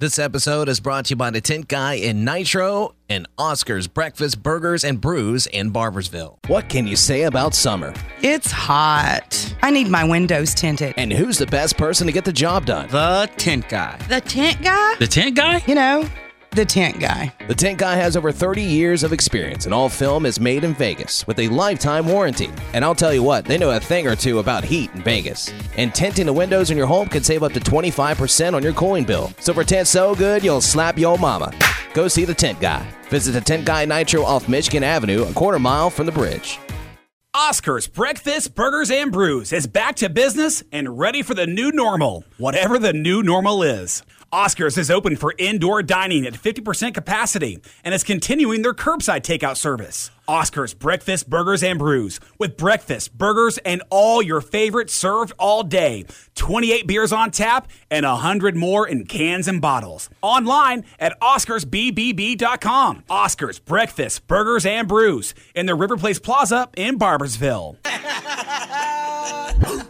This episode is brought to you by the Tint Guy in Nitro and Oscar's Breakfast Burgers and Brews in Barboursville. What can you say about summer? It's hot. I need my windows tinted. And who's the best person to get the job done? The tent guy. The tent guy? The tent guy? You know, the tent guy. The Tent Guy has over 30 years of experience, and all film is made in Vegas with a lifetime warranty. And I'll tell you what, they know a thing or two about heat in Vegas. And tinting the windows in your home can save up to 25% on your cooling bill. So for tint so good, you'll slap your mama. Go see the Tent Guy. Visit the Tent Guy Nitro off Michigan Avenue, a quarter mile from the bridge. Oscar's Breakfast, Burgers, and Brews is back to business and ready for the new normal, whatever the new normal is. Oscar's is open for indoor dining at 50% capacity and is continuing their curbside takeout service. Oscar's Breakfast, Burgers, and Brews with breakfast, burgers, and all your favorites served all day. 28 beers on tap and 100 more in cans and bottles. Online at OscarsBBB.com. Oscar's Breakfast, Burgers, and Brews in the River Place Plaza in Barboursville.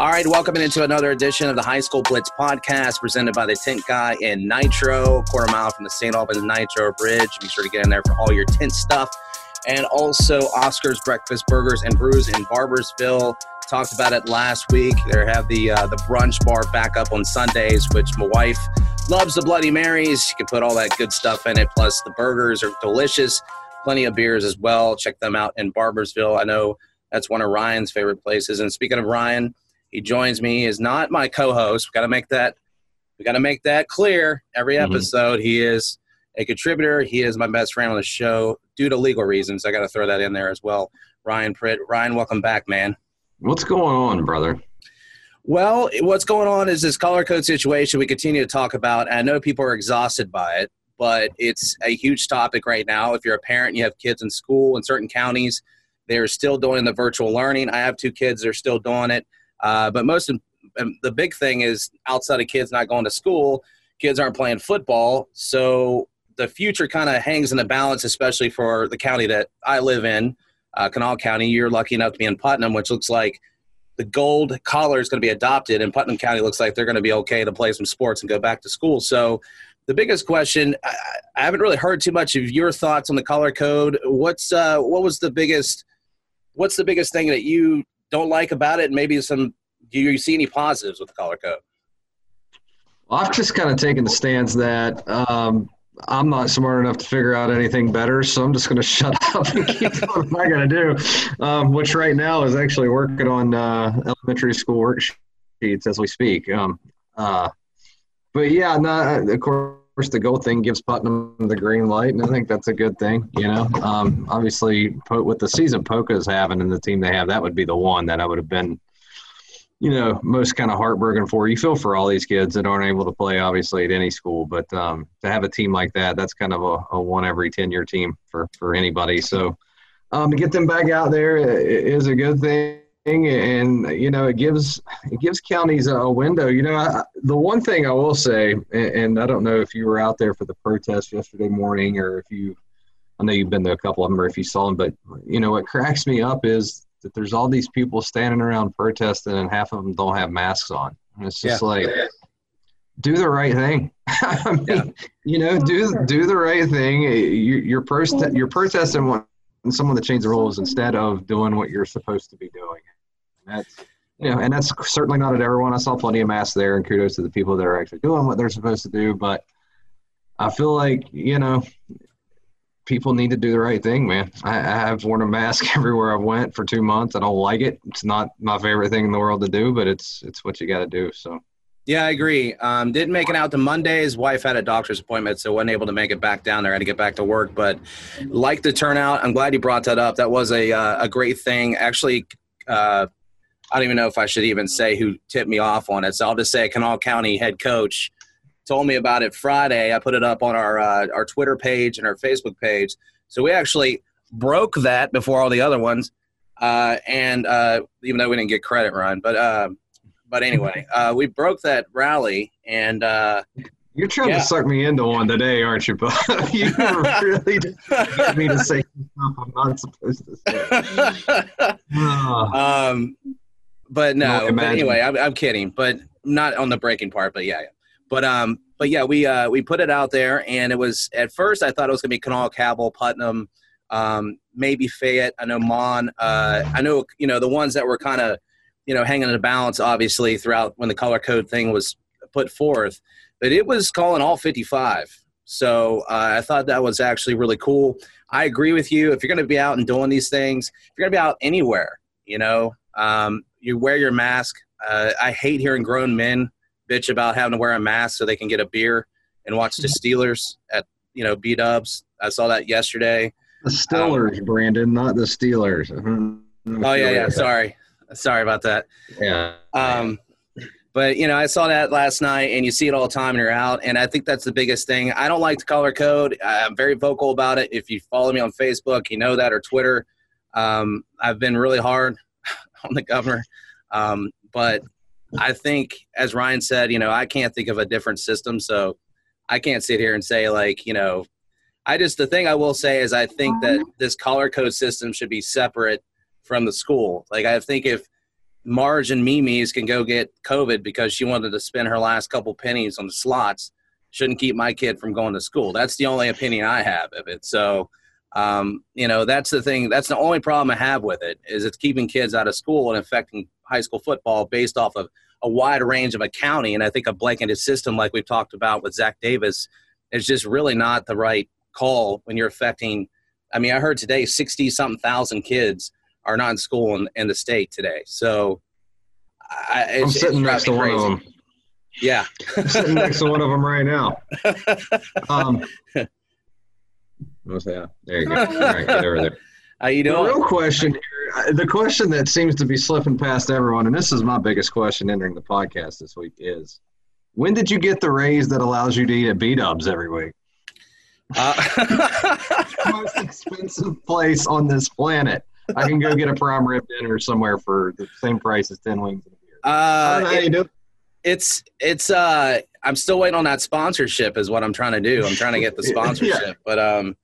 All right, welcome into another edition of the High School Blitz podcast presented by the Tint Guy in Nitro, quarter mile from the St. Albans Nitro Bridge. Be sure to get in there for all your tint stuff. And also Oscar's Breakfast Burgers and Brews in Barboursville. Talked about it last week. They have the uh, the brunch bar back up on Sundays, which my wife loves the Bloody Marys. You can put all that good stuff in it. Plus the burgers are delicious. Plenty of beers as well. Check them out in Barboursville. I know that's one of Ryan's favorite places. And speaking of Ryan, he joins me. He is not my co-host. We got to make that. We got to make that clear. Every Mhm. episode, he is a contributor. He is my best friend on the show due to legal reasons. I got to throw that in there as well. Ryan Pritt. Ryan, welcome back, man. What's going on, brother? Well, what's going on is this color code situation we continue to talk about. I know people are exhausted by it, but it's a huge topic right now. If you're a parent and you have kids in school in certain counties, they're still doing the virtual learning. I have two kids, they're still doing it. Uh, but most um, the big thing is outside of kids not going to school, kids aren't playing football. So the future kind of hangs in the balance, especially for the county that I live in, uh, Kanawha County. You're lucky enough to be in Putnam, which looks like the gold collar is going to be adopted, and Putnam County looks like they're going to be okay to play some sports and go back to school. So, the biggest question I, I haven't really heard too much of your thoughts on the color code. What's uh, what was the biggest what's the biggest thing that you don't like about it? And maybe some do you see any positives with the color code? I've just kind of taken the stance that um, I'm not smart enough to figure out anything better, so I'm just going to shut up and keep doing what I got to do. Um, which right now is actually working on uh, elementary school worksheets as we speak. Um, uh, but yeah, of course the gold thing gives Putnam the green light, and I think that's a good thing. You know, um, obviously with the season Poca is having and the team they have, that would be the one that I would have been you know, most kind of heartbroken for. You feel for all these kids that aren't able to play, obviously, at any school. But um, to have a team like that, that's kind of a, a one every 10 year team for, for anybody. So um, to get them back out there is a good thing. And, you know, it gives it gives counties a window. You know, I, the one thing I will say, and, and I don't know if you were out there for the protest yesterday morning or if you, I know you've been to a couple of them or if you saw them, but, you know, what cracks me up is that there's all these people standing around protesting and half of them don't have masks on. And it's just Yeah. like, do the right thing. I mean, Yeah. you know, do do the right thing. Eh, you, you're prost- you're protesting wanting someone to change the rules instead of doing what you're supposed to be doing. And that's you know, and that's certainly not at everyone. I saw plenty of masks there, and kudos to the people that are actually doing what they're supposed to do. But I feel like you know, people need to do the right thing, man. I, I have worn a mask everywhere I've went for two months. I don't like it. It's not my favorite thing in the world to do, but it's it's what you got to do. So Yeah, I agree. Um, didn't make it out to Monday. His wife had a doctor's appointment, so wasn't able to make it back down there. Had to get back to work, but like the turnout. I'm glad you brought that up. That was a uh, a great thing. Actually, uh, I don't even know if I should even say who tipped me off on it. So I'll just say Canal County head coach told me about it Friday. I put it up on our uh, our Twitter page and our Facebook page. So we actually broke that before all the other ones. uh, and uh, even though we didn't get credit, Ryan, but uh, but anyway, uh, we broke that rally, and uh, You're trying Yeah. to suck me into one today, aren't you, Bob? you really get me to say stuff I'm not supposed to say. Ah. um, but No. But anyway, I'm, I'm kidding, but not on the breaking part. But yeah, yeah. But um, but yeah, we uh, we put it out there, and it was at first I thought it was gonna be Kanawha, Cabell, Putnam, um, maybe Fayette. I know Mon. Uh, I know you know the ones that were kind of you know hanging in the balance, obviously throughout when the color code thing was put forth. But it was calling all 55. So uh, I thought that was actually really cool. I agree with you. If you're going to be out and doing these things, if you're going to be out anywhere, you know, um, you wear your mask. Uh, I hate hearing grown men bitch about having to wear a mask so they can get a beer and watch the Steelers at you know B Dubs. I saw that yesterday. The Steelers, Brandon, not the Steelers. Oh yeah, yeah. Sorry, sorry about that. Yeah. Um, but you know, I saw that last night, and you see it all the time, and you're out. And I think that's the biggest thing. I don't like the color code. I'm very vocal about it. If you follow me on Facebook, you know that, or Twitter. Um, I've been really hard on the governor, um, but I think, as Ryan said, you know, I can't think of a different system, so I can't sit here and say like, you know, I just the thing I will say is I think that this color code system should be separate from the school. Like I think if Marge and Mimi's can go get COVID because she wanted to spend her last couple pennies on the slots. Shouldn't keep my kid from going to school. That's the only opinion I have of it. So, um, you know, that's the thing. That's the only problem I have with it is it's keeping kids out of school and affecting high school football based off of a wide range of a county. And I think a blanketed system like we've talked about with Zach Davis is just really not the right call when you're affecting. I mean, I heard today sixty something thousand kids are not in school in, in the state today. So I, it's sitting next to me one of them. Yeah. I'm sitting next to one of them right now. Um, what's that? There you go. All right, get over there. How you The real question here, uh, the question that seems to be slipping past everyone, and this is my biggest question entering the podcast this week is, when did you get the raise that allows you to eat at B Dubs every week? Uh, Most expensive place on this planet. I can go get a prime rib dinner somewhere for the same price as ten wings and a beer. Know uh, how it- you do it's it's uh I'm still waiting on that sponsorship is what I'm trying to do. I'm trying to get the Yeah. sponsorship. But um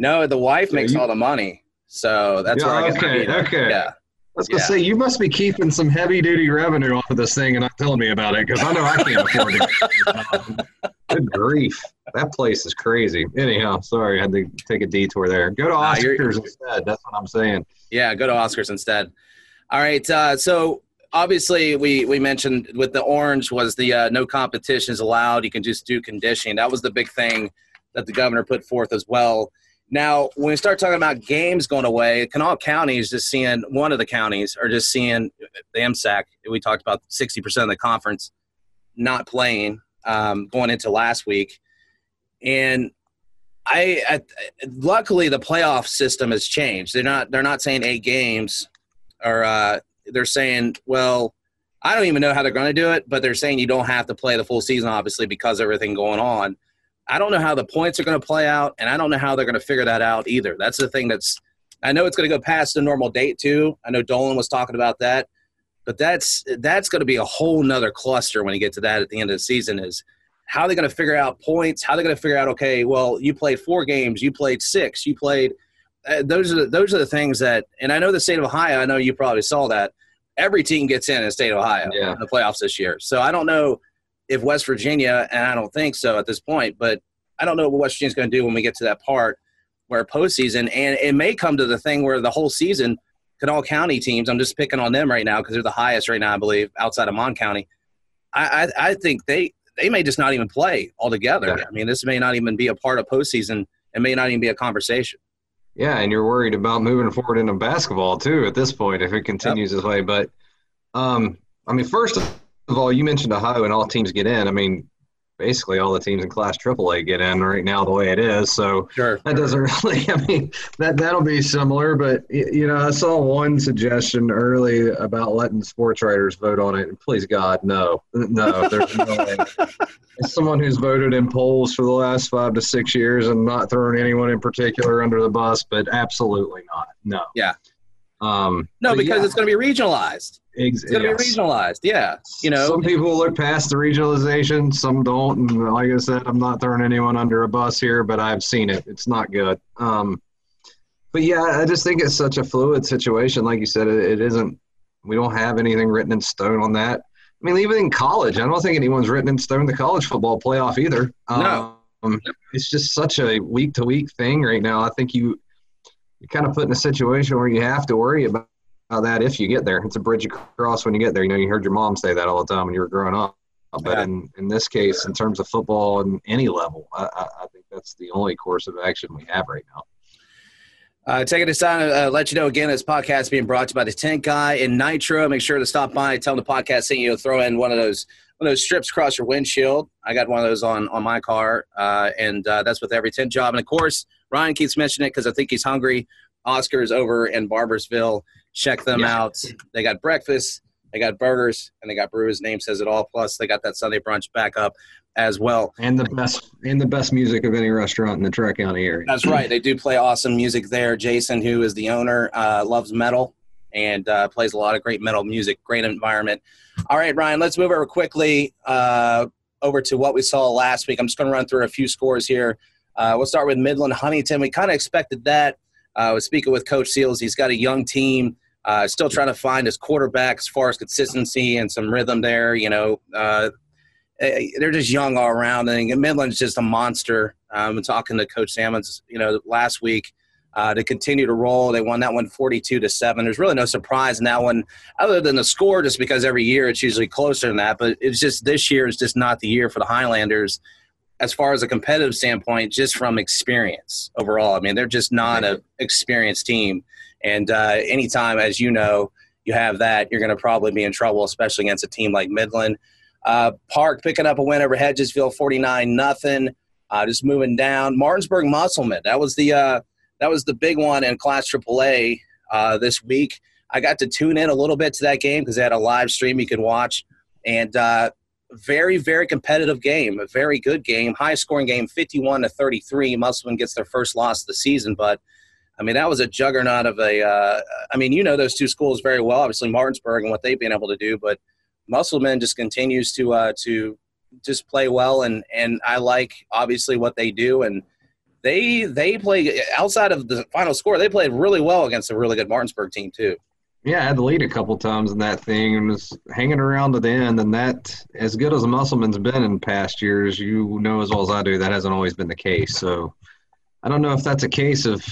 no, the wife makes you- all the money. So that's Yeah, where I get my okay, meat at. okay. Yeah. I was gonna Yeah. say you must be keeping some heavy duty revenue off of this thing and not telling me about it because I know I can't afford it. Good grief, that place is crazy. Anyhow, sorry, I had to take a detour there. Go to Nah, you're- Oscars instead. That's what I'm saying. Yeah, go to Oscars instead. All right. Uh, so obviously, we we mentioned with the orange was the uh, no competitions allowed. You can just do conditioning. That was the big thing that the governor put forth as well. Now, when we start talking about games going away, Kanawha County is just seeing one of the counties are just seeing the MSAC. We talked about sixty percent of the conference not playing um, going into last week, and I, I luckily the playoff system has changed. They're not they're not saying eight games, or uh, they're saying well, I don't even know how they're going to do it, but they're saying you don't have to play the full season, obviously because everything going on. I don't know how the points are going to play out, and I don't know how they're going to figure that out either. That's the thing that's I know it's going to go past the normal date too. I know Dolan was talking about that, but that's that's going to be a whole nother cluster when you get to that at the end of the season. Is how they're going to figure out points? How they're going to figure out? Okay, well, you played four games, you played six, you played. Uh, those are the, those are the things that, and I know the state of Ohio. I know you probably saw that. Every team gets in in the state of Ohio Yeah. in the playoffs this year. So I don't know if West Virginia, and I don't think so at this point, but I don't know what West Virginia's going to do when we get to that part where postseason, and it may come to the thing where the whole season, Kanawha County teams. I'm just picking on them right now because they're the highest right now, I believe, outside of Mon County. I, I, I think they they may just not even play altogether. Yeah. I mean, this may not even be a part of postseason. It may not even be a conversation. Yeah, and you're worried about moving forward into basketball too at this point if it continues this way. But um, I mean, first of all, you mentioned Ohio and all teams get in. I mean, basically all the teams in Class AAA get in right now the way it is. So Sure. that doesn't really. I mean, that that'll be similar. But you know, I saw one suggestion early about letting sports writers vote on it. And please God, no, no, there's no way. As someone who's voted in polls for the last five to six years and not throwing anyone in particular under the bus, but absolutely not. No. Um, No, because yeah, it's going to be regionalized. ex- It's going to yes. be regionalized. Yeah, you know. some people look past the regionalization, some don't. And like I said, I'm not throwing anyone under a bus here, but I've seen it. It's not good. Um, but yeah, I just think it's such a fluid situation. Like you said, it, it isn't. We don't have anything written in stone on that. I mean, even in college, I don't think anyone's written in stone the college football playoff either. No. Um, it's just such a week to week thing right now. I think you you kind of put in a situation where you have to worry about that if you get there. It's a bridge you cross when you get there. You know, you heard your mom say that all the time when you were growing up. But Yeah. in, in this case, in terms of football and any level, I, I, I think that's the only course of action we have right now. Uh, taking this time to uh, let you know again, this podcast is being brought to you by the Tent Guy in Nitro. Make sure to stop by, tell them the podcast sent you, throw in one of those one of those strips across your windshield. I got one of those on on my car, uh, and uh, that's with every tent job. And of course, Ryan keeps mentioning it because I think he's hungry. Oscars over in Barboursville. Check them Yeah. out. They got breakfast, they got burgers, and they got brews. Name says it all. Plus, they got that Sunday brunch back up as well. And the best and the best music of any restaurant in the Tri County area. That's right. They do play awesome music there. Jason, who is the owner, uh, loves metal and uh, plays a lot of great metal music. Great environment. All right, Ryan, let's move over quickly uh, over to what we saw last week. I'm just going to run through a few scores here. Uh, we'll start with Midland Huntington. We kind of expected that. Uh, I was speaking with Coach Seals. He's got a young team. Uh, still trying to find his quarterback as far as consistency and some rhythm there. You know, uh, eh, they're just young all around. and Midland's just a monster. Um, I'm talking to Coach Salmons, you know, last week uh, to continue to roll. They won that one 42 to seven. There's really no surprise in that one, other than the score, just because every year it's usually closer than that. But it's just this year is just not the year for the Highlanders as far as a competitive standpoint, just from experience overall. I mean, they're just not an experienced team. And uh, anytime, as you know, you have that, you're going to probably be in trouble, especially against a team like Midland. Uh, Park picking up a win over Hedgesville, 49 nothing. Uh, just moving down. Martinsburg Musselman. That was the uh, that was the big one in Class AAA uh, this week. I got to tune in a little bit to that game because they had a live stream you could watch, and uh, very very competitive game, a very good game, high scoring game, 51 to 33. Musselman gets their first loss of the season, but I mean that was a juggernaut of a. Uh, I mean you know those two schools very well, obviously Martinsburg and what they've been able to do, but Musselman just continues to uh, to just play well, and and I like obviously what they do, and they they play outside of the final score, they played really well against a really good Martinsburg team too. Yeah, I had the lead a couple times in that thing and was hanging around to the end. And that, as good as Musselman's been in past years, you know as well as I do, that hasn't always been the case. So I don't know if that's a case of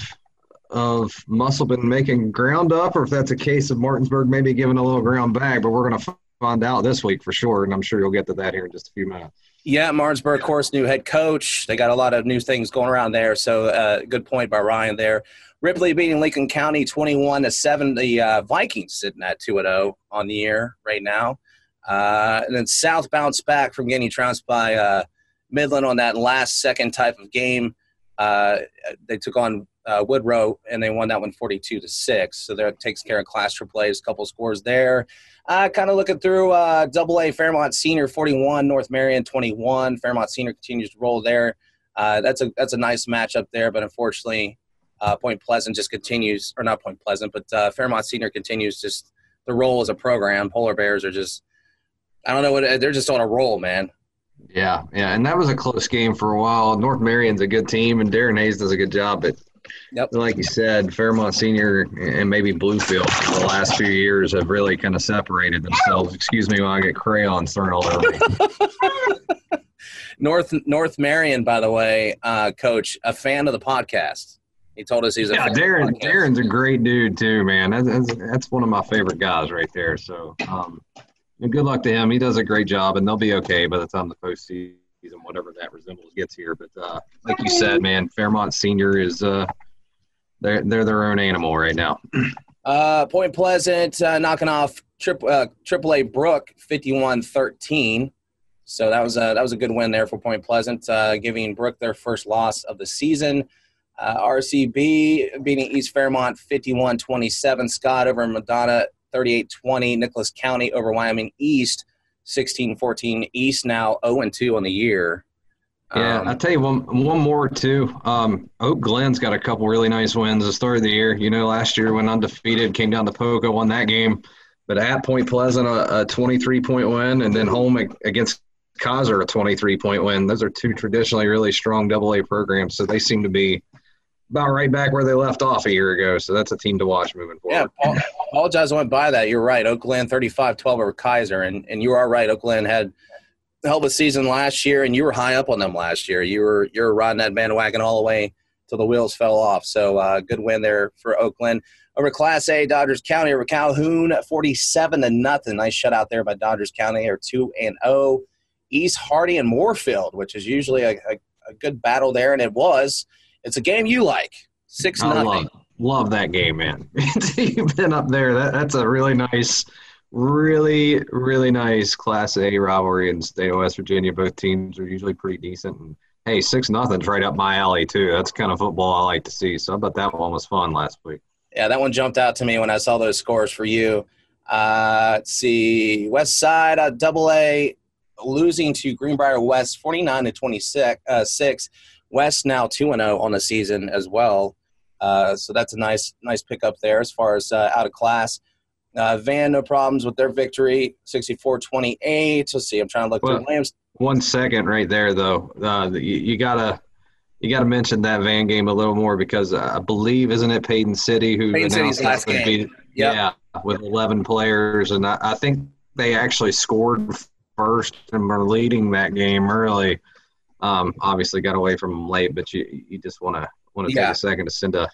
of Musselman making ground up or if that's a case of Martinsburg maybe giving a little ground back. But we're going to find out this week for sure. And I'm sure you'll get to that here in just a few minutes. Yeah, Martinsburg, of course, new head coach. They got a lot of new things going around there. So, uh, good point by Ryan there. Ripley beating Lincoln County 21 to 7. The uh, Vikings sitting at 2 0 on the year right now. Uh, and then South bounced back from getting trounced by uh, Midland on that last second type of game. Uh, they took on uh, Woodrow and they won that one 42 to 6. So that takes care of Class AAA's couple scores there. Uh, kind of looking through uh, Double A Fairmont Senior 41, North Marion 21. Fairmont Senior continues to roll there. Uh, that's a that's a nice matchup there, but unfortunately, uh, Point Pleasant just continues, or not Point Pleasant, but uh, Fairmont Senior continues just the roll as a program. Polar Bears are just, I don't know what they're just on a roll, man. Yeah, yeah, and that was a close game for a while. North Marion's a good team, and Darren Hayes does a good job. But Yep. like you said, Fairmont Senior and maybe Bluefield the last few years have really kind of separated themselves. Excuse me while I get crayons thrown all over me. North North Marion, by the way, uh, coach, a fan of the podcast. He told us he's a Yeah, fan of the Darren. Darren's a great dude too, man. That's, that's, that's one of my favorite guys right there. So, um, good luck to him. He does a great job, and they'll be okay by the time the postseason, whatever that resembles, gets here. But uh, like you said, man, Fairmont Senior is uh, they're they're their own animal right now. Uh, Point Pleasant uh, knocking off triple uh, AAA Brooke 51-13. So that was a that was a good win there for Point Pleasant, uh, giving Brooke their first loss of the season. Uh, RCB beating East Fairmont 51-27. Scott over Madonna 38-20. Nicholas County over Wyoming East 16-14. East now 0 and 2 on the year. Yeah, Um, I'll tell you one one more too. Um, Oak Glen's got a couple really nice wins the start of the year. You know, last year went undefeated, came down to Poca, won that game. But at Point Pleasant, a, a 23 point win, and then home against Keyser, a 23 point win. Those are two traditionally really strong Double A programs, so they seem to be about right back where they left off a year ago. So that's a team to watch moving forward. Yeah. Paul, apologize I went by that. You're right. Oak Glen 35-12 over Keyser, and and you are right. Oak Glen had hell of a season last year, and you were high up on them last year. You were you were riding that bandwagon all the way till the wheels fell off. So uh, good win there for Oak Glen over Class A Doddridge County over Calhoun, 47 to nothing. Nice shutout there by Doddridge County. Or two and zero. East Hardy and Moorefield, which is usually a, a, a good battle there, and it was. It's a game you like. Six I nothing. love, love that game, man. You've been up there. That, that's a really nice, really, really nice Class A rivalry in the state of West Virginia. Both teams are usually pretty decent. And hey, six nothing's right up my alley too. That's kind of football I like to see. So I bet that one was fun last week. Yeah, that one jumped out to me when I saw those scores for you. Uh, let's see, West Side uh, Double A losing to Greenbrier West, forty nine to twenty six. West now two and zero on the season as well. Uh, so that's a nice nice pickup there as far as uh, out of class. Uh, Van no problems with their victory, 64-28. Let's see, I'm trying to look Well, through Williams. One second right there, though. Uh, you, you gotta. You got to mention that Van game a little more because I believe, isn't it Paden City who Paden City's announced last game. be- Yep. Yeah, with 11 players, and I, I think they actually scored first and were leading that game early. Um, obviously, got away from them late, but you you just want to want to Yeah. take a second to send a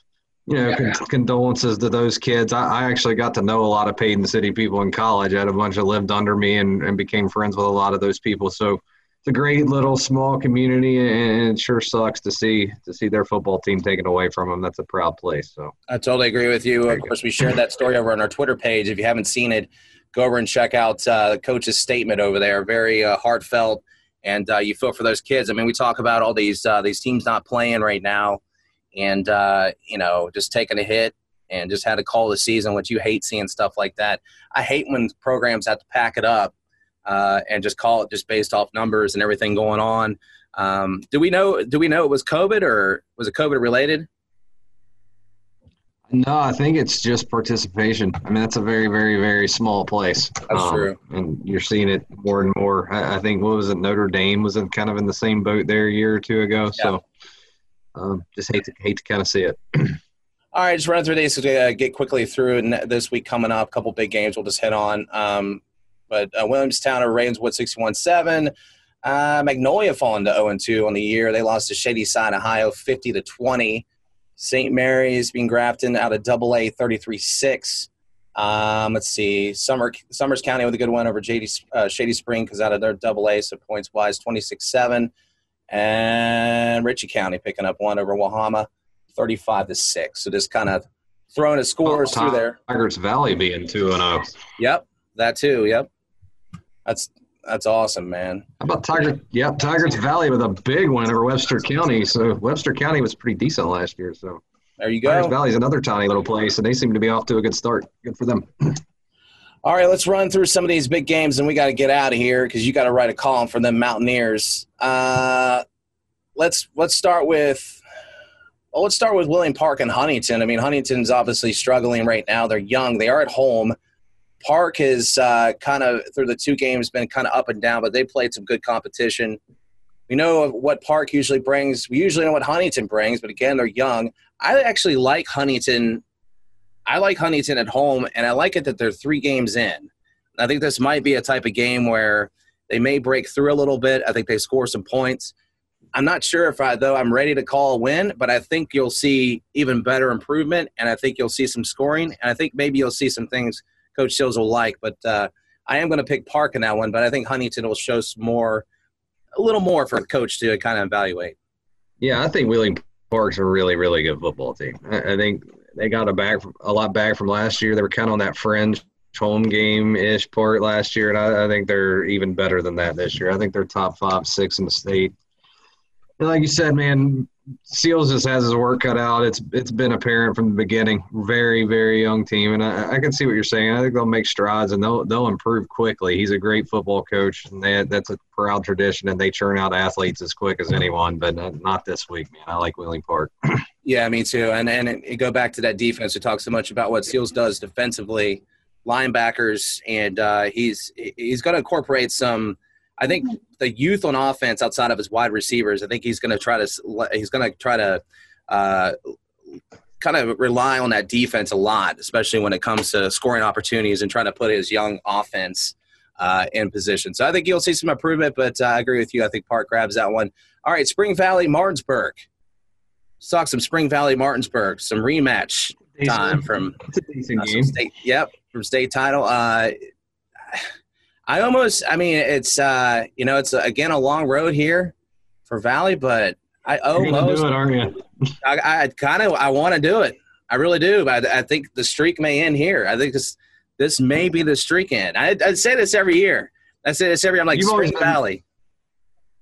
you know con- condolences to those kids. I, I actually got to know a lot of Paden City people in college. I had a bunch that lived under me and, and became friends with a lot of those people. So it's a great little small community, and it sure sucks to see to see their football team taken away from them. That's a proud place. So. I totally agree with you. Of course, we shared that story over on our Twitter page. If you haven't seen it, go over and check out uh, the coach's statement over there. Very uh, heartfelt, and uh, you feel for those kids. I mean, we talk about all these uh, these teams not playing right now, and uh, you know, just taking a hit and just had to call the season, which you hate seeing stuff like that. I hate when programs have to pack it up uh, and just call it just based off numbers and everything going on. Um, do we know? Do we know it was COVID or was it COVID related? No, I think it's just participation. I mean, that's a very, very, very small place. That's true. And you're seeing it more and more. I, I think what was it? Notre Dame was in kind of in the same boat there a year or two ago. So, um, just hate to hate to kind of see it. All right, just run through these to uh, get quickly through. And this week coming up, a couple big games we'll just hit on. Um, but uh, Williamstown or Ravenswood 61 7. Uh, Magnolia falling to 0 2 on the year. They lost to Shady Side, Ohio 50 to 20. St. Mary's being Grafton out of double A 33 6. Um, let's see. Summer, Summers County with a good win over JD, uh, Shady Spring because out of their double A, so points wise 26 7. And Ritchie County picking up one over Wahama 35 to 6. So just kind of throwing a scores through there. Tygarts Valley being two and oh. zero. Yep, that too. Yep, that's that's awesome, man. How about Tiger? Yep, Tygarts Valley with a big win over Webster County. So Webster County was pretty decent last year. So There you go. Tigers. Valley is another tiny little place, and they seem to be off to a good start. Good for them. All right, let's run through some of these big games, and we got to get out of here because you got to write a column for them Mountaineers. Uh, let's let's start with. Well, let's start with Wheeling Park and Huntington. I mean, Huntington's obviously struggling right now. They're young. They are at home. Park has uh, kind of through the two games been kind of up and down, but they played some good competition. We know what Park usually brings. We usually know what Huntington brings, but again, they're young. I actually like Huntington. I like Huntington at home, and I like it that they're three games in. I think this might be a type of game where they may break through a little bit. I think they score some points. I'm not sure if I though I'm ready to call a win, but I think you'll see even better improvement, and I think you'll see some scoring, and I think maybe you'll see some things Coach Seals will like. But uh, I am going to pick Park in that one, but I think Huntington will show some more, a little more for coach to kind of evaluate. Yeah, I think Wheeling Park's a really, really good football team. I, I think they got a back a lot back from last year. They were kind of on that fringe home game ish part last year, and I, I think they're even better than that this year. I think they're top five, six in the state. And like you said, man, Seals just has his work cut out. It's it's been apparent from the beginning. Very very young team, and I, I can see what you're saying. I think they'll make strides and they'll they'll improve quickly. He's a great football coach, and they, that's a proud tradition. And they churn out athletes as quick as anyone, but not, this week, man. I like Wheeling Park. yeah, me too. And and it, go back to that defense. We talk so much about what Seals does defensively, linebackers, and uh, he's he's going to incorporate some I think the youth on offense outside of his wide receivers, I think he's going to try to he's going to try to uh, kind of rely on that defense a lot, especially when it comes to scoring opportunities and trying to put his young offense uh, in position. So I think you'll see some improvement, but uh, I agree with you. I think Park grabs that one. All right, Spring Valley, Martinsburg. Let's talk some Spring Valley, Martinsburg. Some rematch time from uh, state. Yep, from state title. I almost, I mean, it's uh, you know, it's again a long road here for Valley, but I almost do it, aren't you? I, I kind of I want to do it. I really do. I, I think the streak may end here. I think this this may be the streak end. I, I say this every year. I say this every. year. I'm like You've Spring been, Valley.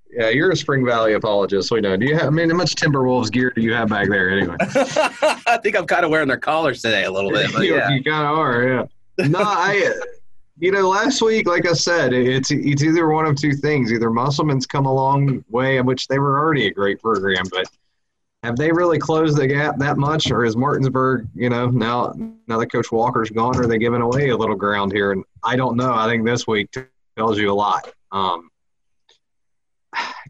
Yeah, you're a Spring Valley apologist. We know. Do you have? I mean, how much Timberwolves gear do you have back there anyway? I think I'm kind of wearing their collars today a little bit. you, yeah. you kind of are. Yeah. No, I you know, last week, like I said, it's it's either one of two things. Either Musselman's come a long way, in which they were already a great program, but have they really closed the gap that much, or is Martinsburg, you know, now now that Coach Walker's gone, are they giving away a little ground here? And I don't know. I think this week tells you a lot. Um,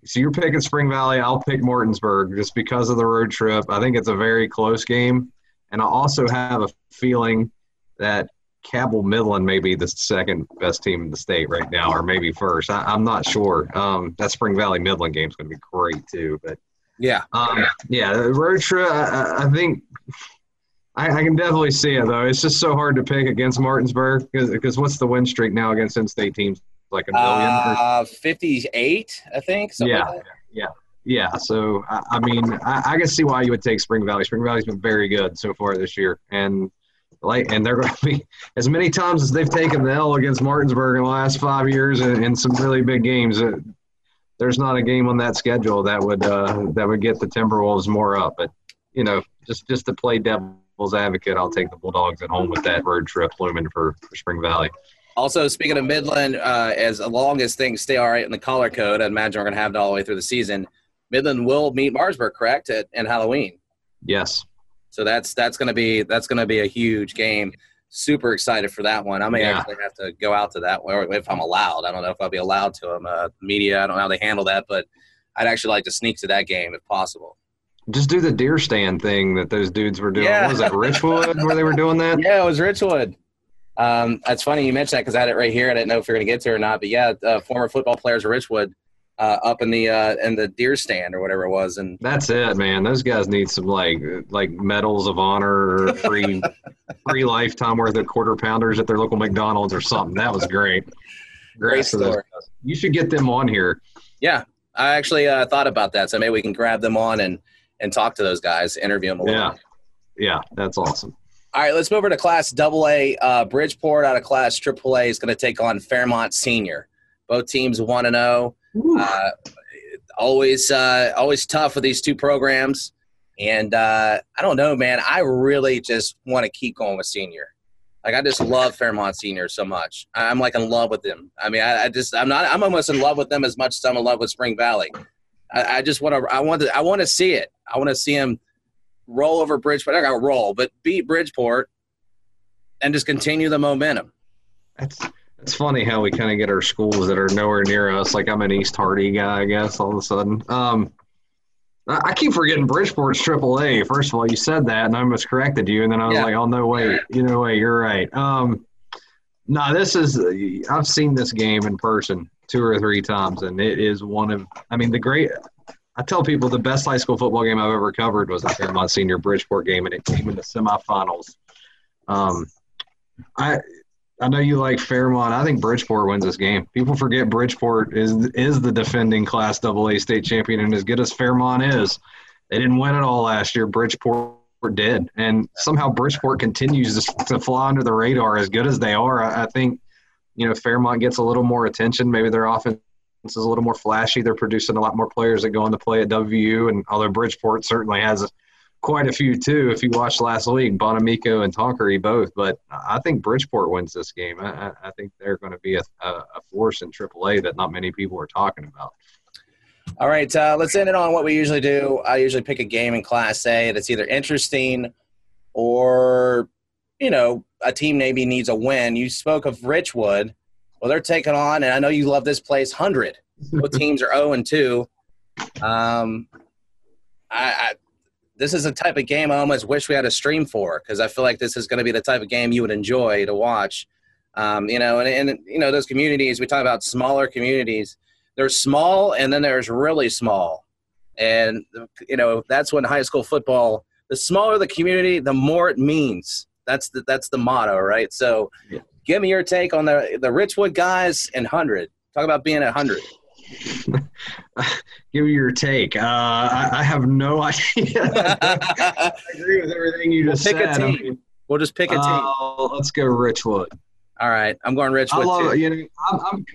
so you're picking Spring Valley. I'll pick Martinsburg just because of the road trip. I think it's a very close game, and I also have a feeling that Cabell Midland may be the second best team in the state right now, or maybe first. I, am not sure. Um, that Spring Valley Midland game is going to be great too. But yeah, um, yeah, road trip. I, I think I, I, can definitely see it though. It's just so hard to pick against Martinsburg because what's the win streak now against in-state teams? Like a million? Uh, Fifty-eight, I think. yeah, like yeah. Yeah, so I, I mean, I, I, can see why you would take Spring Valley. Spring Valley's been very good so far this year, and like, and they're going to be as many times as they've taken the L against Martinsburg in the last five years in, in some really big games. Uh, there's not a game on that schedule that would uh, that would get the Timberwolves more up. But you know, just just to play devil's advocate, I'll take the Bulldogs at home with that road trip looming for, for Spring Valley. Also, speaking of Midland, uh, as long as things stay all right in the color code, I imagine we're going to have it all the way through the season. Midland will meet Martinsburg, correct, at, at Halloween? Yes. So that's that's gonna be that's gonna be a huge game. Super excited for that one. I may yeah. actually have to go out to that one if I'm allowed. I don't know if I'll be allowed to. I'm uh, media. I don't know how they handle that, but I'd actually like to sneak to that game if possible. Just do the deer stand thing that those dudes were doing. Yeah. What was that Richwood where they were doing that? Yeah, it was Richwood. Um, that's funny you mentioned that because I had it right here. I didn't know if you're going to get to it or not. But yeah, uh, former football players of Richwood uh, up in the uh, in the deer stand or whatever it was. And that's it, man. Those guys need some like like medals of honor or free free lifetime worth of quarter pounders at their local McDonald's or something. That was great. Great story. You should get them on here. Yeah, I actually uh, thought about that. So maybe we can grab them on and and talk to those guys, interview them a little. Yeah, bit. yeah, that's awesome. All right, let's move over to Class Double A. Uh, Bridgeport out of Class Triple A is going to take on Fairmont Senior. Both teams one and zero. Uh, always, uh, always tough with these two programs. And uh, I don't know, man. I really just want to keep going with senior. Like I just love Fairmont Senior so much. I'm like in love with them. I mean, I, I just I'm not. I'm almost in love with them as much as I'm in love with Spring Valley. I, I just want to. I want to. I want to see it. I want to see them roll over Bridgeport. I got roll, but beat Bridgeport and just continue the momentum. That's it's funny how we kind of get our schools that are nowhere near us. Like I'm an East Hardy guy, I guess. All of a sudden, um, I keep forgetting Bridgeport's Triple A. First of all, you said that, and I almost corrected you, and then I was yeah. like, "Oh no, wait, you know, wait, you're right." Um, no, this is I've seen this game in person two or three times, and it is one of. I mean, the great. I tell people the best high school football game I've ever covered was the Fairmont Senior Bridgeport game, and it came in the semifinals. Um, I I know you like Fairmont. I think Bridgeport wins this game. People forget Bridgeport is is the defending Class AA state champion, and as good as Fairmont is, they didn't win it all last year. Bridgeport did, and somehow Bridgeport continues to, fly under the radar. As good as they are, I, I think you know Fairmont gets a little more attention. Maybe their offense is a little more flashy. They're producing a lot more players that go on to play at WU, and although Bridgeport certainly has quite a few too. If you watched last week, Bonamico and Tonkery both, but I think Bridgeport wins this game. I, I think they're going to be a, a, force in AAA that not many people are talking about. All right, uh, let's end it on what we usually do. I usually pick a game in Class A that's either interesting or, you know, a team maybe needs a win. You spoke of Richwood. Well, they're taking on, and I know you love this place, 100. Both teams are 0 and 2. Um, I, I, this is a type of game I almost wish we had a stream for because I feel like this is going to be the type of game you would enjoy to watch. Um, you know, and, and you know those communities we talk about smaller communities. There's small, and then there's really small, and you know that's when high school football. The smaller the community, the more it means. That's the that's the motto, right? So, yeah. give me your take on the the Richwood guys and hundred. Talk about being a hundred. Give me your take. Uh, I, I, have no idea. I agree with everything you just we'll pick said. A team. I mean, we'll just pick a team. Uh, let's go Richwood. All right, I'm going Richwood I love, too. You know, I'm, I'm,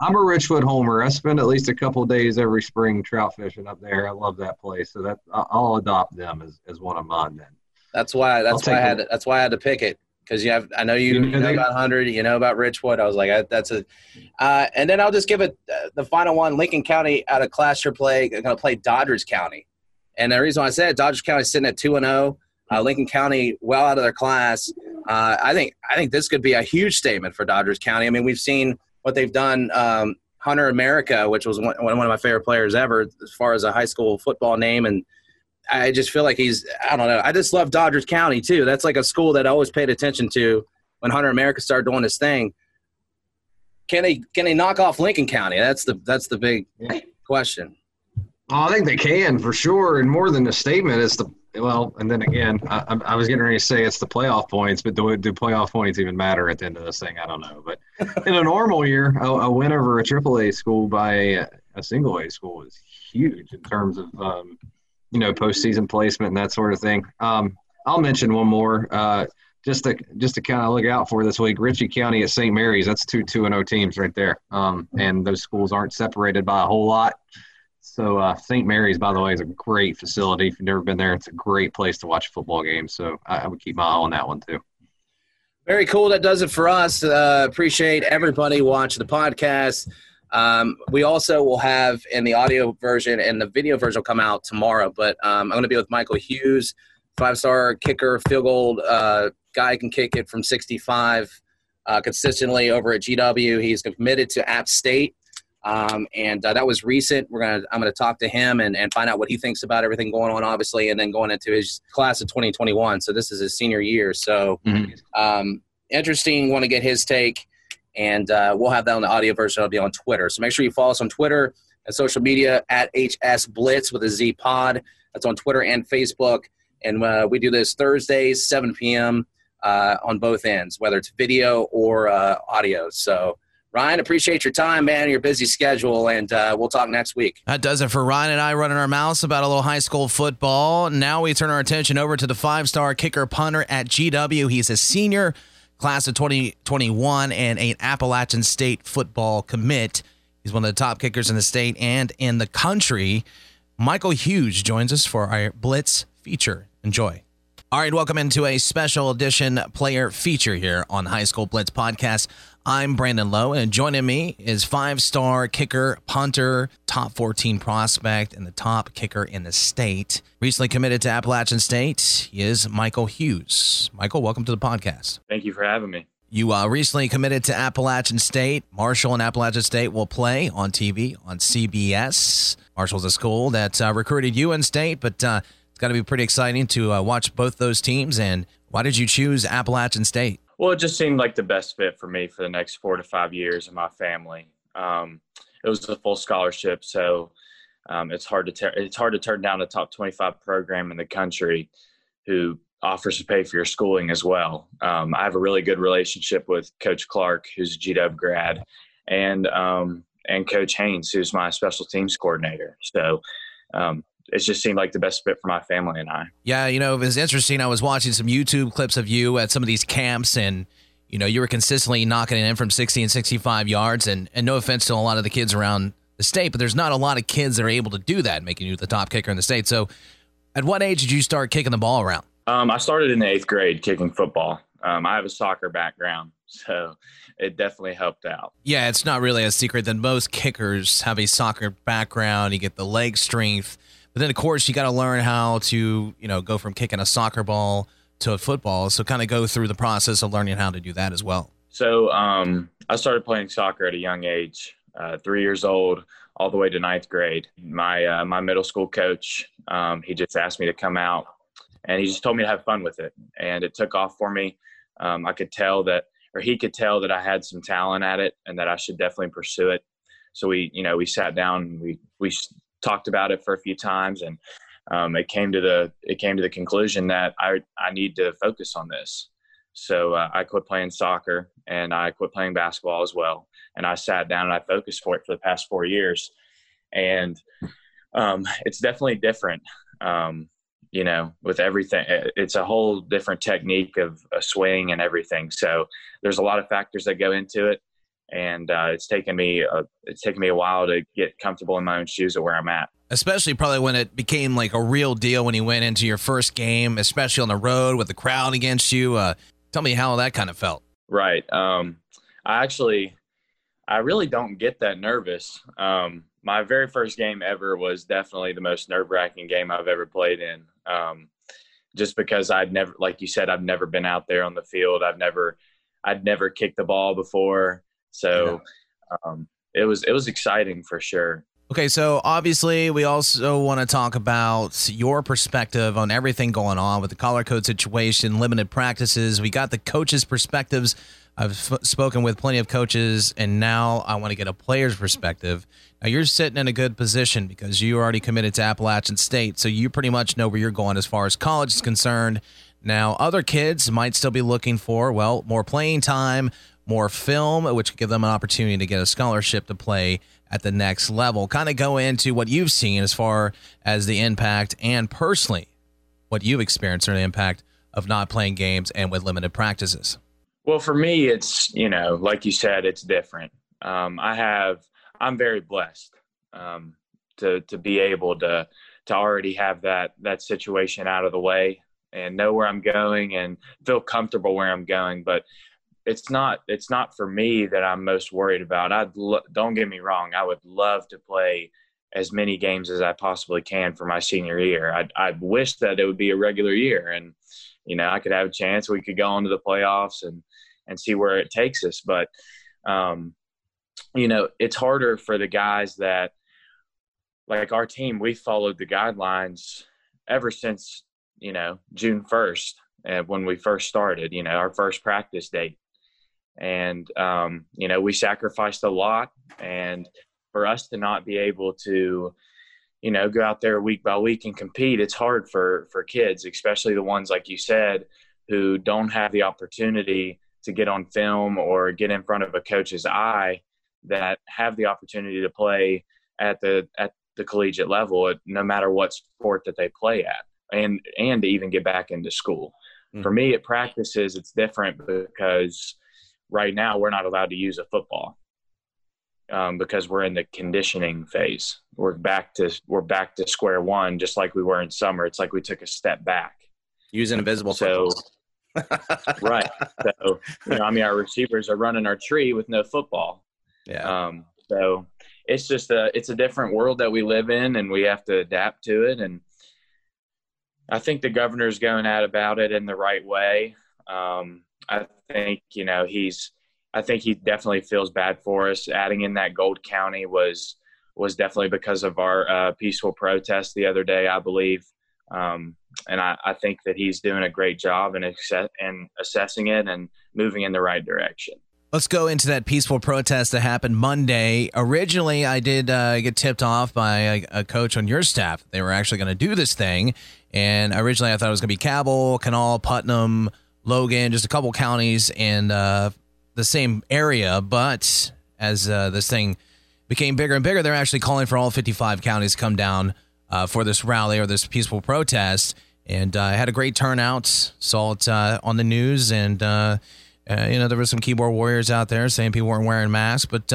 I'm a Richwood homer. I spend at least a couple days every spring trout fishing up there. I love that place, so that I'll adopt them as, as one of mine. Then that's why that's why I had to, that's why I had to pick it because you have I know you, you know, know about hundred, you know about Richwood. I was like, I, that's a, uh, and then I'll just give it uh, the final one. Lincoln County out of class your play going to play Doddridge County, and the reason why I said Doddridge County sitting at two and zero. Oh, uh, Lincoln County well out of their class. Uh, I think I think this could be a huge statement for Doddridge County. I mean, we've seen what they've done. Um, Hunter America, which was one, one of my favorite players ever, as far as a high school football name, and I just feel like he's I don't know. I just love Doddridge County too. That's like a school that I always paid attention to when Hunter America started doing his thing. Can they can they knock off Lincoln County? That's the that's the big question. Oh, I think they can for sure, and more than a statement, it's the well. And then again, I, I was getting ready to say it's the playoff points, but do, do playoff points even matter at the end of this thing? I don't know. But in a normal year, a, a win over a AAA school by a, a single A school is huge in terms of um, you know postseason placement and that sort of thing. Um, I'll mention one more uh, just to just to kind of look out for this week. Ritchie County at St. Mary's. That's two two and O oh teams right there, um, and those schools aren't separated by a whole lot. So uh, St. Mary's, by the way, is a great facility. If you've never been there, it's a great place to watch a football game. So I, I would keep my eye on that one too. Very cool. That does it for us. Uh, appreciate everybody watching the podcast. Um, we also will have in the audio version and the video version will come out tomorrow. But um, I'm going to be with Michael Hughes, five star kicker, field goal uh, guy can kick it from 65 uh, consistently over at GW. He's committed to App State. Um, and uh, that was recent. We're gonna I'm gonna talk to him and, and find out what he thinks about everything going on, obviously, and then going into his class of 2021. So this is his senior year. So mm-hmm. um, interesting. Want to get his take and uh, we'll have that on the audio version. It'll be on Twitter. So make sure you follow us on Twitter and social media at HS Blitz with a Z Pod. That's on Twitter and Facebook. And uh, we do this Thursdays, 7 p.m. Uh, on both ends, whether it's video or uh, audio. So. Ryan, appreciate your time, man, your busy schedule, and uh, we'll talk next week. That does it for Ryan and I running our mouths about a little high school football. Now we turn our attention over to the five star kicker punter at GW. He's a senior class of 2021 and an Appalachian State football commit. He's one of the top kickers in the state and in the country. Michael Hughes joins us for our Blitz feature. Enjoy. All right, welcome into a special edition player feature here on High School Blitz Podcast. I'm Brandon Lowe, and joining me is five star kicker, punter, top 14 prospect, and the top kicker in the state. Recently committed to Appalachian State is Michael Hughes. Michael, welcome to the podcast. Thank you for having me. You uh, recently committed to Appalachian State. Marshall and Appalachian State will play on TV on CBS. Marshall's a school that uh, recruited you in state, but uh, it's got to be pretty exciting to uh, watch both those teams. And why did you choose Appalachian State? Well, it just seemed like the best fit for me for the next four to five years of my family. Um, it was a full scholarship, so um, it's hard to ter- it's hard to turn down a top 25 program in the country who offers to pay for your schooling as well. Um, I have a really good relationship with Coach Clark, who's a GW grad, and um, and Coach Haynes, who's my special teams coordinator. So um, it just seemed like the best fit for my family and I. Yeah, you know, it was interesting. I was watching some YouTube clips of you at some of these camps, and you know, you were consistently knocking it in from 60 and 65 yards. And, and no offense to a lot of the kids around the state, but there's not a lot of kids that are able to do that, making you the top kicker in the state. So, at what age did you start kicking the ball around? Um, I started in the eighth grade kicking football. Um, I have a soccer background, so it definitely helped out. Yeah, it's not really a secret that most kickers have a soccer background. You get the leg strength, but then of course you got to learn how to, you know, go from kicking a soccer ball to a football. So kind of go through the process of learning how to do that as well. So um, I started playing soccer at a young age uh, three years old all the way to ninth grade. My uh, my middle school coach, um, he just asked me to come out, and he just told me to have fun with it, and it took off for me. Um, I could tell that, or he could tell that I had some talent at it, and that I should definitely pursue it. So we, you know, we sat down, we we talked about it for a few times, and um, it came to the it came to the conclusion that I I need to focus on this. So uh, I quit playing soccer and I quit playing basketball as well. And I sat down and I focused for it for the past four years. And um, it's definitely different, um, you know, with everything. It's a whole different technique of a swing and everything. So there's a lot of factors that go into it. And uh, it's taken me a, it's taken me a while to get comfortable in my own shoes at where I'm at. Especially probably when it became like a real deal when you went into your first game, especially on the road with the crowd against you. Uh, Tell me how that kind of felt. Right. Um, I actually, I really don't get that nervous. Um, my very first game ever was definitely the most nerve wracking game I've ever played in. Um, just because I'd never, like you said, I've never been out there on the field. I've never, I'd never kicked the ball before. So, yeah. um, it was, it was exciting for sure. Okay, so obviously, we also want to talk about your perspective on everything going on with the color code situation, limited practices. We got the coaches' perspectives. I've f- spoken with plenty of coaches, and now I want to get a player's perspective. Now, you're sitting in a good position because you already committed to Appalachian State, so you pretty much know where you're going as far as college is concerned. Now, other kids might still be looking for, well, more playing time, more film, which could give them an opportunity to get a scholarship to play at the next level. Kind of go into what you've seen as far as the impact and personally what you've experienced or the impact of not playing games and with limited practices. Well, for me, it's, you know, like you said, it's different. Um, I have, I'm very blessed um, to, to be able to, to already have that, that situation out of the way and know where I'm going and feel comfortable where I'm going. But it's not it's not for me that I'm most worried about. I lo- don't get me wrong. I would love to play as many games as I possibly can for my senior year. I I wish that it would be a regular year and you know I could have a chance. We could go on to the playoffs and and see where it takes us. But um, you know it's harder for the guys that like our team. We followed the guidelines ever since you know June first. Uh, when we first started, you know, our first practice date and um, you know we sacrificed a lot and for us to not be able to you know go out there week by week and compete it's hard for for kids especially the ones like you said who don't have the opportunity to get on film or get in front of a coach's eye that have the opportunity to play at the at the collegiate level no matter what sport that they play at and and to even get back into school mm-hmm. for me at practices it's different because right now we're not allowed to use a football um, because we're in the conditioning phase. We're back to we're back to square one, just like we were in summer. It's like we took a step back. Using invisible so, right. So you know, I mean, our receivers are running our tree with no football. Yeah. Um, so it's just a it's a different world that we live in, and we have to adapt to it. And I think the governor's going at about it in the right way. Um, I think you know he's. I think he definitely feels bad for us. Adding in that Gold County was was definitely because of our uh, peaceful protest the other day, I believe. Um, and I, I, think that he's doing a great job in, acce- in assessing it and moving in the right direction. Let's go into that peaceful protest that happened Monday. Originally, I did uh, get tipped off by a, a, coach on your staff. They were actually going to do this thing. And originally, I thought it was going to be Cabell, Kanawha, Putnam, Logan, just a couple counties in uh, the same area. But as uh, this thing became bigger and bigger, they're actually calling for all 55 counties to come down uh, for this rally or this peaceful protest. And uh, I had a great turnout, saw it uh, on the news, and uh, you know, there were some keyboard warriors out there saying people weren't wearing masks. But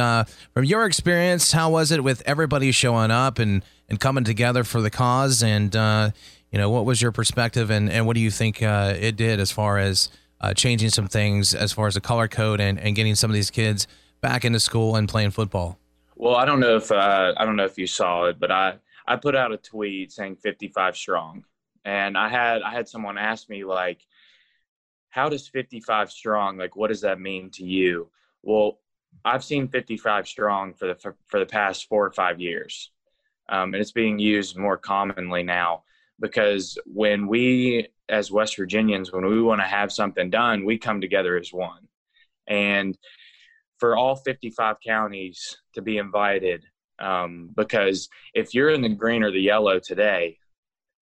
from your experience, how was it with everybody showing up and, and coming together for the cause? And, you know, what was your perspective and, and what do you think uh, it did as far as uh, changing some things as far as the color code and, and getting some of these kids back into school and playing football? Well, I don't know if uh, I don't know if you saw it, but I I put out a tweet saying 55 strong, and I had I had someone ask me like, how does 55 strong like what does that mean to you? Well, I've seen 55 strong for the for, for the past four or five years, um, and it's being used more commonly now because when we as West Virginians, when we want to have something done, we come together as one, and for all 55 counties to be invited um, because if you're in the green or the yellow today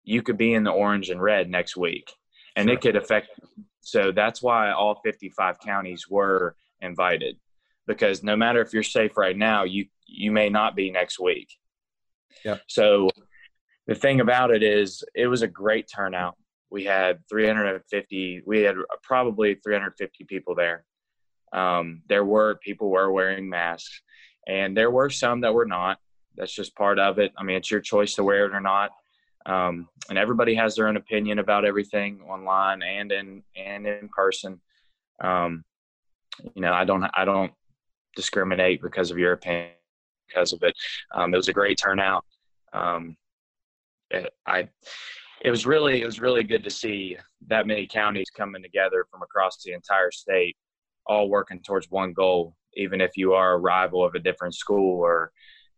you could be in the orange and red next week and sure. it could affect so that's why all 55 counties were invited because no matter if you're safe right now you you may not be next week. Yeah so the thing about it is it was a great turnout we had 350 we had probably 350 people there um, there were people were wearing masks, and there were some that were not. That's just part of it. I mean, it's your choice to wear it or not. Um, and everybody has their own opinion about everything online and in and in person. Um, you know, I don't I don't discriminate because of your opinion because of it. Um, it was a great turnout. Um, it, I it was really it was really good to see that many counties coming together from across the entire state all working towards one goal, even if you are a rival of a different school or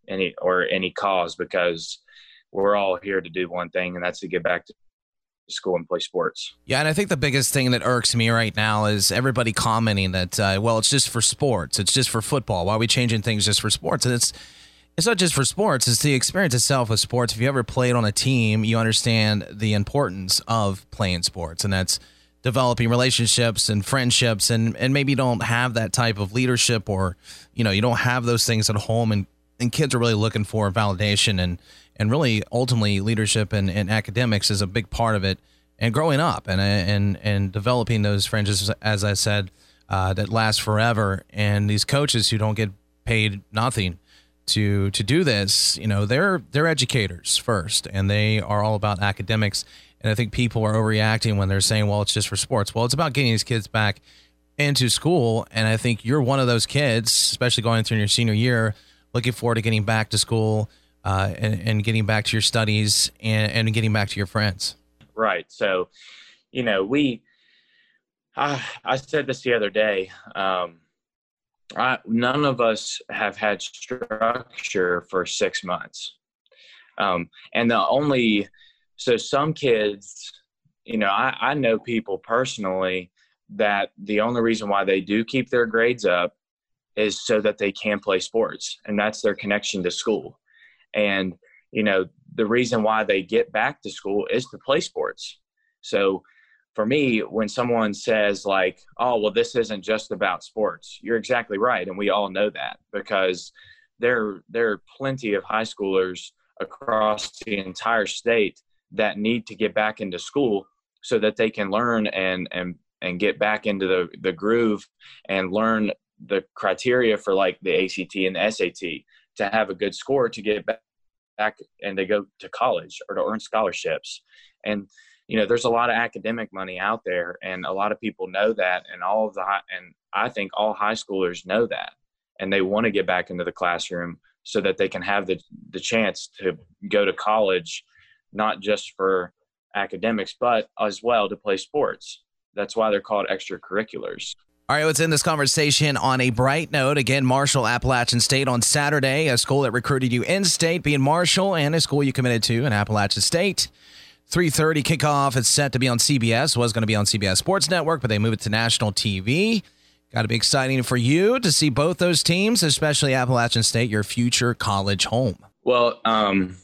any or any cause, because we're all here to do one thing, and that's to get back to school and play sports. Yeah, and I think the biggest thing that irks me right now is everybody commenting that, uh, well, it's just for sports, it's just for football. Why are we changing things just for sports? And it's it's not just for sports; it's the experience itself with sports. If you ever played on a team, you understand the importance of playing sports, and that's developing relationships and friendships and and maybe you don't have that type of leadership or you know you don't have those things at home and and kids are really looking for validation and and really ultimately leadership and, and academics is a big part of it and growing up and and and developing those friendships as I said uh, that last forever and these coaches who don't get paid nothing to to do this you know they're they're educators first and they are all about academics and I think people are overreacting when they're saying, well, it's just for sports. Well, it's about getting these kids back into school. And I think you're one of those kids, especially going through your senior year, looking forward to getting back to school uh, and, and, getting back to your studies and, and, getting back to your friends. Right. So, you know, we, I, I said this the other day. Um, I, none of us have had structure for six months. Um, and the only so some kids, you know, I, I know people personally that the only reason why they do keep their grades up is so that they can play sports and that's their connection to school. And, you know, the reason why they get back to school is to play sports. So for me, when someone says like, oh, well, this isn't just about sports, you're exactly right. And we all know that because there, there are plenty of high schoolers across the entire state that need to get back into school so that they can learn and and and get back into the the groove and learn the criteria for like the ACT and the SAT to have a good score to get back back and to go to college or to earn scholarships and you know there's a lot of academic money out there and a lot of people know that and all of the high, and I think all high schoolers know that and they want to get back into the classroom so that they can have the the chance to go to college not just for academics, but as well to play sports. That's why they're called extracurriculars. All right, let's end this conversation on a bright note. Again, Marshall Appalachian State on Saturday, a school that recruited you in state, being Marshall, and a school you committed to in Appalachian State. 3:30 kickoff is set to be on CBS. Was going to be on CBS Sports Network, but they moved it to national TV. Got to be exciting for you to see both those teams, especially Appalachian State, your future college home. Well, um,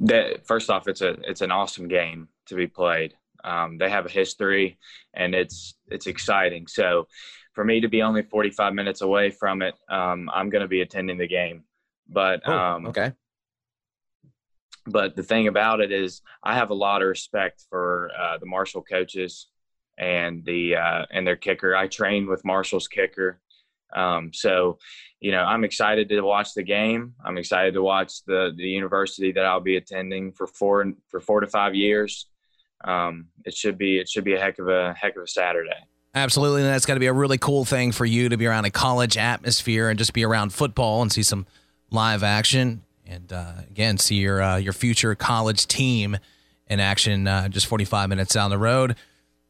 that first off, it's a it's an awesome game to be played. Um, they have a history, and it's it's exciting. So, for me to be only 45 minutes away from it, um, I'm going to be attending the game. But oh, um, okay. But the thing about it is, I have a lot of respect for uh, the Marshall coaches, and the uh, and their kicker. I trained with Marshall's kicker, um, so you know I'm excited to watch the game. I'm excited to watch the the university that I'll be attending for four for four to five years. Um, it should be it should be a heck of a heck of a Saturday. Absolutely, and that's got to be a really cool thing for you to be around a college atmosphere and just be around football and see some live action, and uh, again see your uh, your future college team in action uh, just 45 minutes down the road.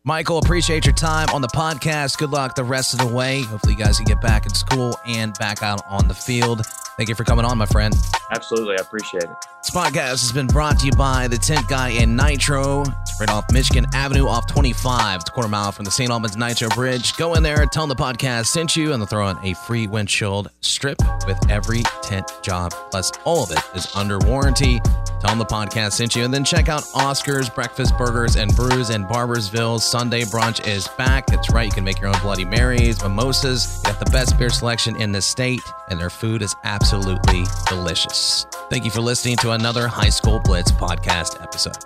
Michael, appreciate your time on the podcast. Good luck the rest of the way. Hopefully, you guys can get back in school and back out on the field. Thank you for coming on, my friend. Absolutely, I appreciate it. This podcast has been brought to you by the Tint Guy in Nitro. It's right off Michigan Avenue, off 25. It's a quarter mile from the St. Albans Nitro Bridge. Go in there, tell them the podcast sent you, and they'll throw in a free windshield strip with every tint job. Plus, all of it is under warranty. Tell them the podcast sent you, and then check out Oscar's Breakfast Burgers and Brews in Barboursville. Sunday brunch is back. That's right, you can make your own Bloody Marys, mimosas. Got the best beer selection in the state, and their food is absolutely delicious. Thank you for listening to another High School Blitz podcast episode.